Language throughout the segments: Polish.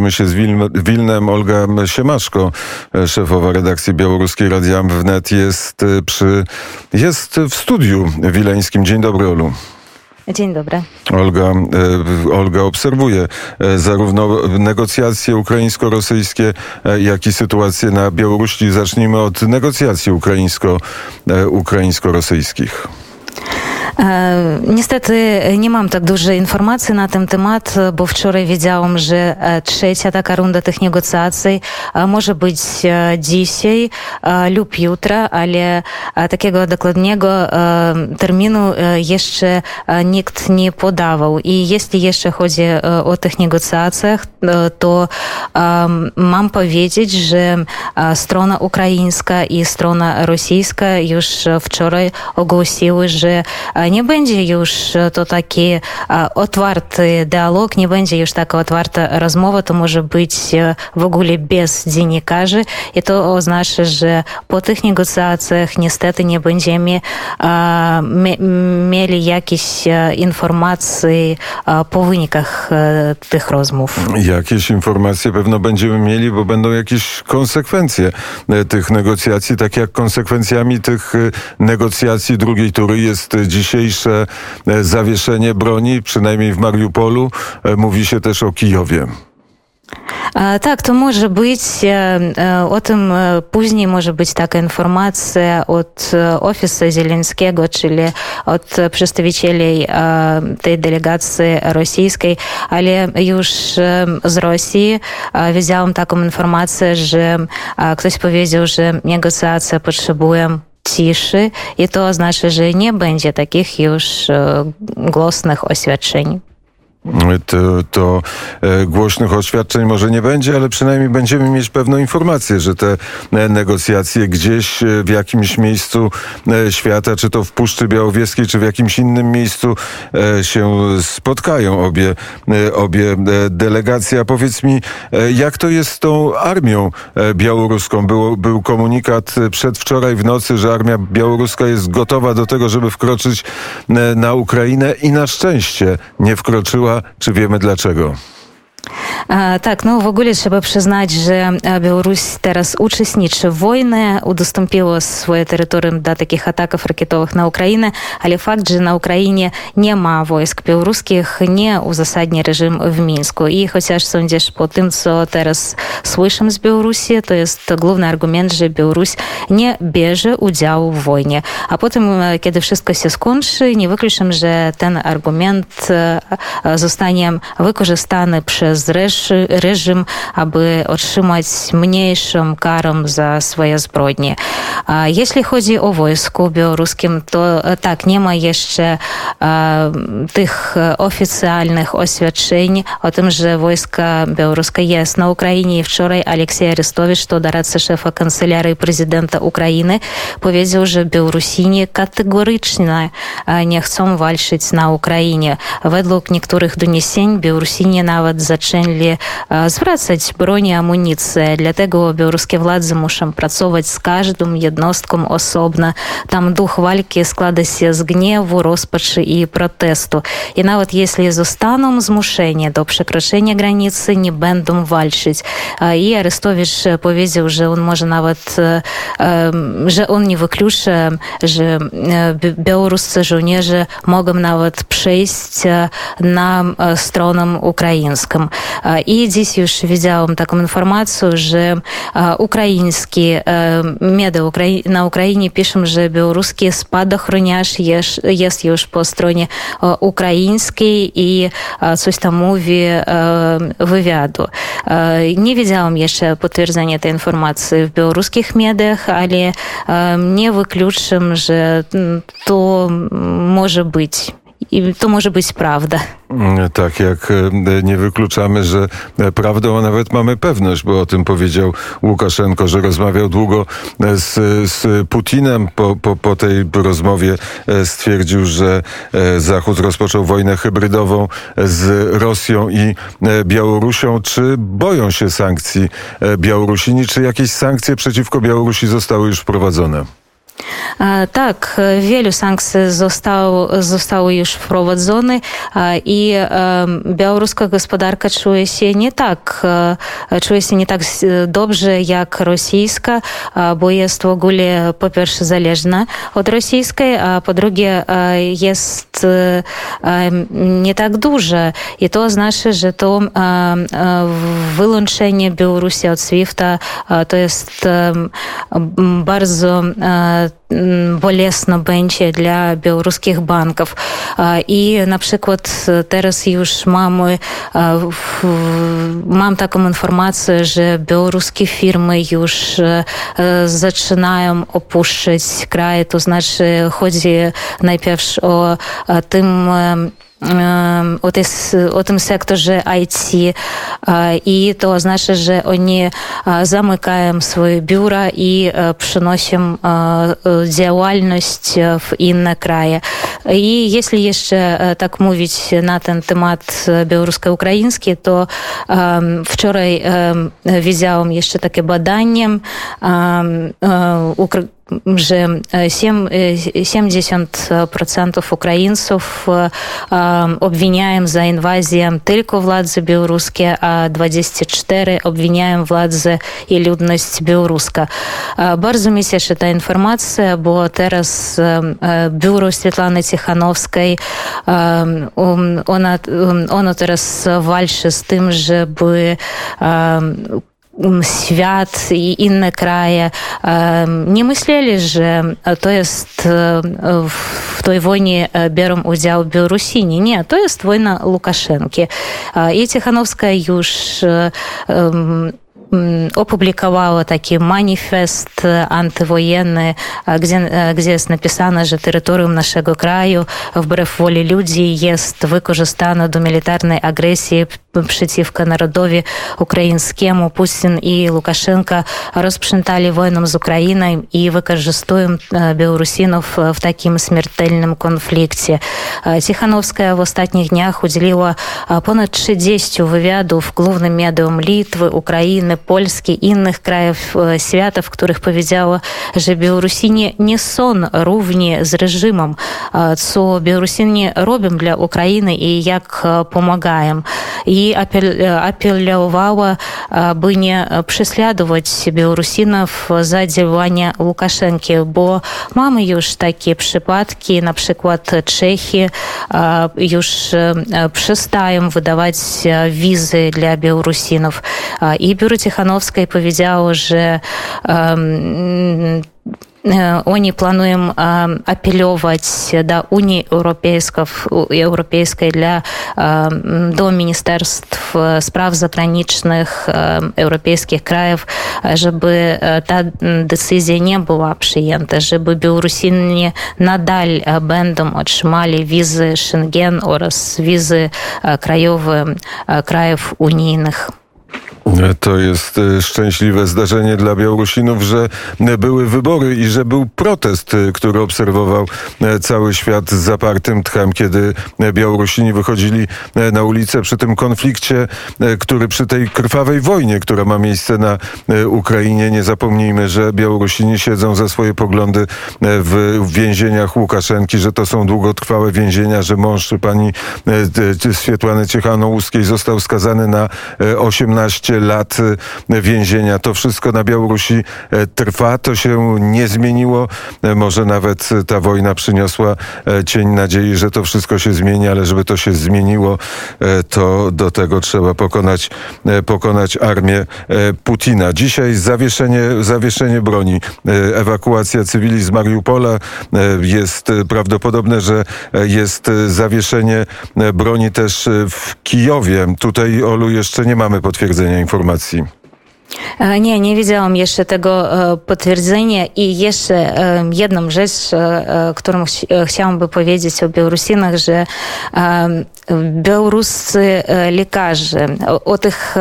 My się z Wilnem, Olga Siemaszko, szefowa redakcji białoruskiej Radia Wnet jest przy, jest w studiu wileńskim. Dzień dobry Olu. Dzień dobry. Olga, e, Olga obserwuje e, zarówno negocjacje ukraińsko-rosyjskie, e, jak i sytuację na Białorusi. Zacznijmy od negocjacji ukraińsko, ukraińsko-rosyjskich. E, niestety nie mam tak dużo informacji na ten temat, bo wczoraj wiedziałam, że e, trzecia taka runda tych negocjacji e, może być dzisiaj lub jutro, ale takiego dokładnego terminu jeszcze nikt nie podawał. I jeśli jeszcze chodzi o tych negocjacjach, to mam powiedzieć, że strona ukraińska i strona rosyjska już wczoraj ogłosiły, że nie będzie już to taki otwarty dialog, nie będzie już taka otwarta rozmowa, to może być w ogóle bez dziennikarzy i to oznacza, że po tych negocjacjach niestety nie będziemy mieli jakieś informacji po wynikach tych rozmów. Jakieś informacje pewno będziemy mieli, bo będą jakieś konsekwencje tych negocjacji, tak jak konsekwencjami tych negocjacji drugiej tury jest dzisiejsze e, zawieszenie broni, przynajmniej w Mariupolu. E, mówi się też o Kijowie. Tak, to może być, o tym później może być taka informacja od Ofisu Zielenskiego, czyli od przedstawicieli tej delegacji rosyjskiej, ale już z Rosji widziałam taką informację, że ktoś powiedział, że negocjacje potrzebują ciszy i to oznacza, że nie będzie takich już głosnych oświadczeń to, to e, głośnych oświadczeń może nie będzie, ale przynajmniej będziemy mieć pewną informację, że te e, negocjacje gdzieś e, w jakimś miejscu świata, czy to w Puszczy Białowieskiej, czy w jakimś innym miejscu się spotkają obie, obie delegacje. A powiedz mi, jak to jest z tą armią białoruską? Był, był komunikat przedwczoraj w nocy, że armia białoruska jest gotowa do tego, żeby wkroczyć na Ukrainę i na szczęście nie wkroczyła czy wiemy dlaczego? Tak, no w ogóle trzeba przyznać, że Białoruś teraz uczestniczy w wojnie, udostępniło swoje terytorium do takich ataków rakietowych na Ukrainę, ale fakt, że na Ukrainie nie ma wojsk białoruskich, nie uzasadnia reżim w Mińsku. I chociaż sądzisz po tym, co teraz słyszę z Białorusi, to jest główny argument, że Białoruś nie bierze udziału w wojnie. A potem, kiedy wszystko się skończy, nie wykluczam, że ten argument zostanie wykorzystany przez reżim reżim, aby otrzymać mniejszą karę za swoje zbrodnie. A jeśli chodzi o wojsko białoruskim, to tak, nie ma jeszcze tych oficjalnych oświadczeń o tym, że wojska białoruskie jest na Ukrainie. Wczoraj Aleksiej Arestowicz, to doradca szefa kancelarii prezydenta Ukrainy, powiedział, że Białorusini kategorycznie nie chcą walczyć na Ukrainie. Według niektórych doniesień Białorusini zaczęli zwracać broń i amunicję. Dlatego białoruskie władze muszą pracować z każdą jednostką osobno. Tam duch walki składa się z gniewu, rozpaczy i protestu. I nawet jeśli zostaną zmuszeni do przekroczenia granicy, nie będą walczyć. I Arestowicz powiedział, że on może nawet, że on nie wyklucza, że białoruscy żołnierze mogą nawet przejść na stronę ukraińską. I dziś już widziałam taką informację, że ukraińskie media na Ukrainie piszą, że białoruski spadochroniarz jest, jest już po stronie ukraińskiej i coś tam mówi wywiadu. Nie widziałam jeszcze potwierdzenia tej informacji w białoruskich mediach, ale nie wykluczam, że to może być. I to może być prawda. Tak, jak e, nie wykluczamy, że prawdą, a nawet mamy pewność, bo o tym powiedział Łukaszenko, że rozmawiał długo z, z Putinem. Po, po, po tej rozmowie e, stwierdził, że e, Zachód rozpoczął wojnę hybrydową z Rosją i Białorusią. Czy boją się sankcji Białorusini? Czy jakieś sankcje przeciwko Białorusi zostały już wprowadzone? Czuje się nie tak dobrze jak rosyjska, bo jest w ogóle po pierwsze zależna od rosyjskiej, a po drugie jest nie tak duże. I to oznacza, że to wyłączenie Białorusi od SWIFT-a to jest bardzo białoruskich banków. I na przykład teraz już mamy, mam taką informację, że białoruskie firmy już zaczynają opuszczać kraj, to znaczy chodzi najpierw o tym oni zamykają swoje biura i przenoszą działalność w inne kraje. I jeśli jeszcze tak mówić na ten temat białorusko-ukraiński, to wczoraj widziałam jeszcze takie badanie że 70% Ukraińców obwiniają za inwazję tylko władze białoruskie, a 24% obwiniają władze i ludność białoruska. Bardzo mnie cieszy ta informacja, bo teraz biuro Svetlany Tichanowskiej, ona, ono teraz walczy z tym, żeby świat i inne kraje nie myśleli, że to jest w tej wojnie biorą udział Białorusini. Nie, to jest wojna Łukaszenki. I Tichanowska już опубликовала таки манифест антивоєнний, где, где написано, що територію нашого краю вбрев волі люди є використана до мілітарної агресії przeciwko narodowi ukraińskiemu. Putin i Łukaszenka rozprzętali wojnę z Ukrainą i wykorzystują Białorusinów w takim śmiertelnym konflikcie. Cichanowska w ostatnich dniach udzieliła ponad 30 wywiadów głównym mediom Litwy, Ukrainy, Polski i innych krajów świata, w których powiedziała, że Białorusini nie są równi z reżimem, co Białorusini robią dla Ukrainy i jak pomagają. I apelowała, by nie prześladować Białorusinów za działania Łukaszenki, bo mamy już takie przypadki, na przykład Czechy już przestają wydawać wizy dla Białorusinów. I biuro Ціхановської повідзяў уже э, они плануем э, апеллёваць да уні еўрапейсков еўрапейскай для э, до міністэрств справ загранічных еўрапейскіх краев żeby та дэцызія не была прыента żeby беларусіні надаль э, бендом атрымалі візы шенген ораз візы э, краёвы э, краев унійных To jest szczęśliwe zdarzenie dla Białorusinów, że były wybory i że był protest, który obserwował cały świat z zapartym tchem, kiedy Białorusini wychodzili na ulicę przy tym konflikcie, który przy tej krwawej wojnie, która ma miejsce na Ukrainie. Nie zapomnijmy, że Białorusini siedzą za swoje poglądy w więzieniach Łukaszenki, że to są długotrwałe więzienia, że mąż pani Swietłany Ciechanouskiej został skazany na 18 lat więzienia. To wszystko na Białorusi trwa, to się nie zmieniło. Może nawet ta wojna przyniosła cień nadziei, że to wszystko się zmieni, ale żeby to się zmieniło, to do tego trzeba pokonać, pokonać armię Putina. Dzisiaj zawieszenie, zawieszenie broni, ewakuacja cywili z Mariupola. Jest prawdopodobne, że jest zawieszenie broni też w Kijowie. Tutaj, Olu, jeszcze nie mamy potwierdzenia informacji. Nie, nie widziałam jeszcze tego potwierdzenia i jeszcze jedną rzecz, którą chciałabym powiedzieć o Białorusinach, że białoruscy lekarze o tych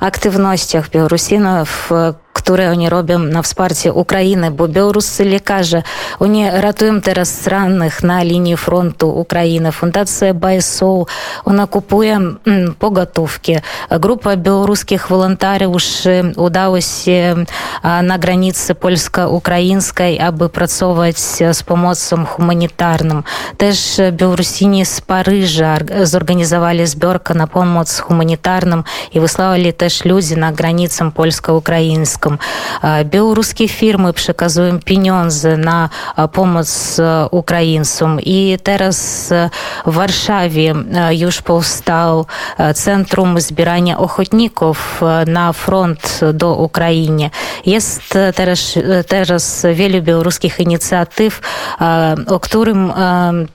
aktywnościach Białorusinów które oni robią na wsparcie Ukrainy, bo białoruscy lekarze, oni ratują teraz rannych na linii frontu Ukrainy. Fundacja BSO, ona kupuje pogotówki. Grupa białoruskich wolontariuszy udało się na granicy polsko-ukraińskiej, aby pracować z pomocą humanitarną. Też Białorusini z Paryża zorganizowali zbiorkę na pomoc humanitarną i wysłali też ludzi na granicę polsko-ukraińską. Białoruskie firmy przekazują pieniądze na pomoc Ukraińcom. I teraz w Warszawie już powstał Centrum Zbierania Ochotników na front do Ukrainy. Jest teraz, teraz wiele białoruskich inicjatyw, o którym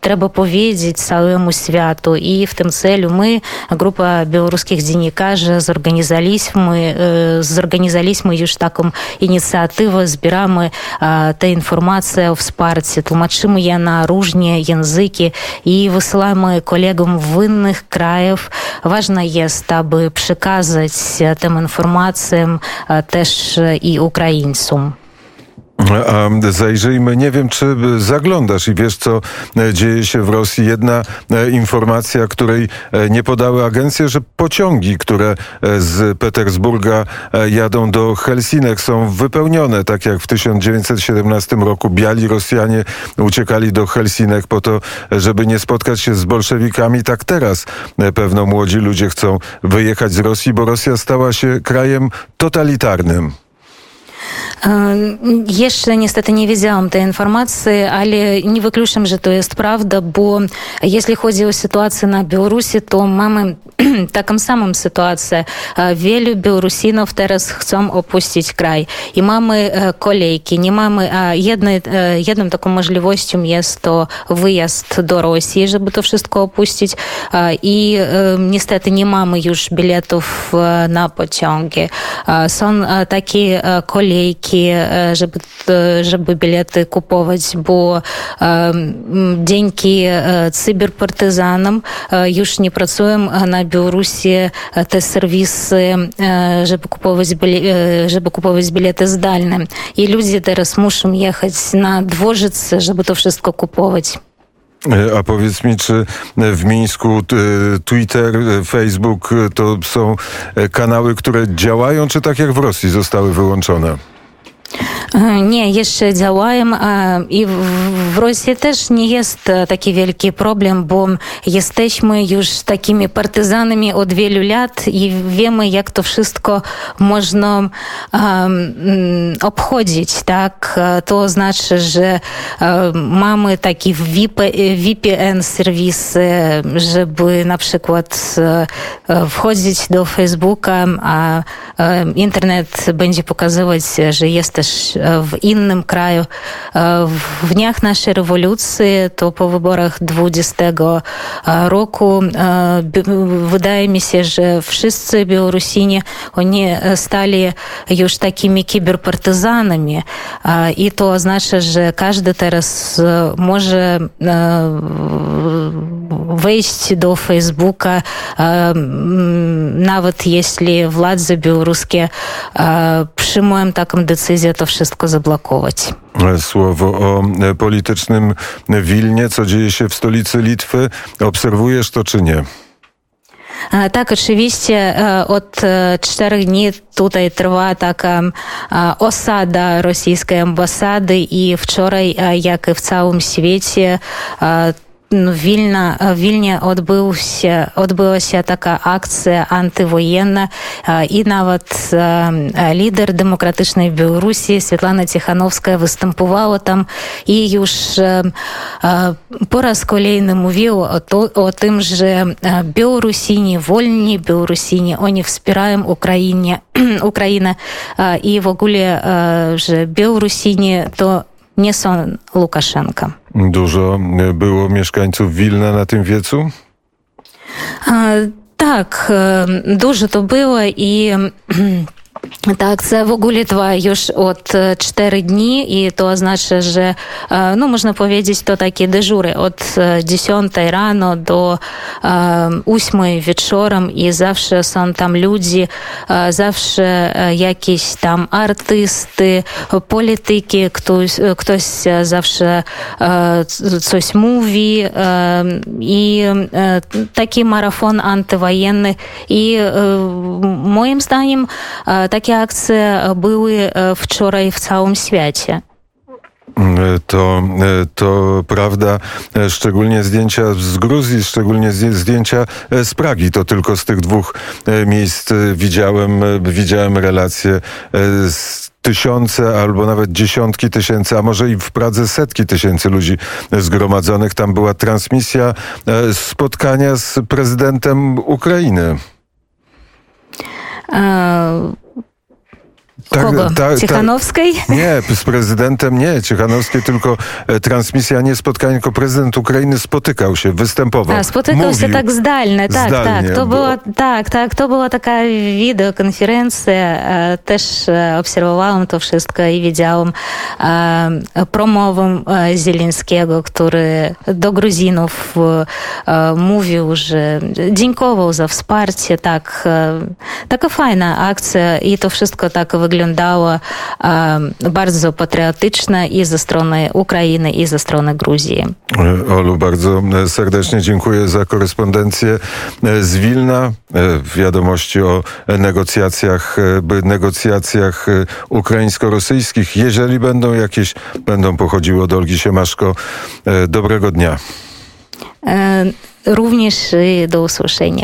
trzeba powiedzieć całemu światu. I w tym celu my, grupa białoruskich dziennikarzy, zorganizowaliśmy, zorganizowaliśmy już taką inicjatywę, zbieramy te informacje o wsparciu, tłumaczymy je na różne języki i wysyłamy kolegom w innych krajach. Ważne jest, aby przekazać tę informację też i Ukraińcom. Zajrzyjmy, nie wiem, czy zaglądasz i wiesz, co dzieje się w Rosji. Jedna informacja, której nie podały agencje, że pociągi, które z Petersburga jadą do Helsinek są wypełnione, tak jak w 1917 roku biali Rosjanie uciekali do Helsinek po to, żeby nie spotkać się z bolszewikami. Tak teraz pewno młodzi ludzie chcą wyjechać z Rosji, bo Rosja stała się krajem totalitarnym. Jeszcze niestety nie wiedziałam tej informacji, ale nie wykluczam, że to jest prawda, bo jeśli chodzi o sytuację na Białorusi, to mamy pociągi. Są takie kolejki, żeby, żeby bilety kupować, bo dzięki cyberpartyzanom już nie pracują na Białorusi te serwisy, żeby kupować, żeby kupować bilety zdalne. I ludzie teraz muszą jechać na dworzec, żeby to wszystko kupować. A powiedz mi, czy w Mińsku Twitter, Facebook to są kanały, które działają, czy tak jak w Rosji zostały wyłączone? Nie, jeszcze działają i w Rosji też nie jest taki wielki problem, bo jesteśmy już takimi partyzanami od wielu lat i wiemy, jak to wszystko można um, obchodzić, tak? To znaczy, że um, mamy taki VPN serwis, żeby na przykład wchodzić do Facebooka, a internet będzie pokazywać, że jest też w innym kraju. W dniach naszej rewolucji, to po wyborach 20 roku, wydaje mi się, że wszyscy Białorusini, oni stali już takimi kiberpartyzanami i to oznacza, że każdy teraz może wejść do Facebooka, nawet jeśli władze białoruskie przyjmują taką decyzję, to wszystko zablokować. Słowo o politycznym Wilnie, co dzieje się w stolicy Litwy. Obserwujesz to czy nie? Tak, oczywiście od czterech dni tutaj trwa taka osada rosyjskiej ambasady i wczoraj, jak i w całym świecie, Ну, вільна е, вільні відбувся, відбилася така акція антивоєнна, е, і навіть е, лідер демократичної Білорусі Світлана Тихановська виступувала там і уж по раз колейно мовила о, тим же Білорусіні вольні, Білорусіні, вони вспираємо Україні, Україна і в огуле же Білорусіні, то nie są Łukaszenka. Dużo było mieszkańców Wilna na tym wiecu? Tak, dużo to było i Так, це в ogóle trwa już od e, 4 dni i to oznacza, że e, no można powiedzieć to takie dyżury od e, 10 rano do e, 8 wieczorem i zawsze są tam ludzie, e, zawsze e, jakieś tam artysty, polityki, ktoś, ktoś e, zawsze e, c- coś mówi e, i e, e, e, takie akcje były e, wczoraj w całym świecie. E, To, e, to prawda, e, szczególnie zdjęcia z Gruzji, szczególnie zdję- zdjęcia e, z Pragi. To tylko z tych dwóch e, miejsc e, widziałem, e, widziałem relacje e, z tysiące albo nawet dziesiątki tysięcy, a może i w Pradze setki tysięcy ludzi zgromadzonych. Tam była transmisja e, spotkania z prezydentem Ukrainy. E, Tak, Kogo? ta- ta- Cichanowskiej? Nie, z prezydentem nie. Ciechanowskie tylko e, transmisja, nie spotkanie, tylko prezydent Ukrainy spotykał się, występował. A, spotykał się mówił. tak zdalnie, tak, Zdalnie, tak. To bo- była, tak, tak, to była taka wideokonferencja. E, Też e, obserwowałam to wszystko i widziałam e, promowę e, Zielińskiego, który do Gruzinów e, mówił, że dziękował za wsparcie. Tak, e, taka fajna akcja i to wszystko tak wyglądało e, bardzo patriotyczne i ze strony Ukrainy, i ze strony Gruzji. Olu, bardzo serdecznie dziękuję za korespondencję z Wilna. E, Wiadomości o negocjacjach, e, negocjacjach e, ukraińsko-rosyjskich. Jeżeli będą jakieś, będą pochodziły od Olgi Siemaszko. Dobrego dnia. Również do usłyszenia.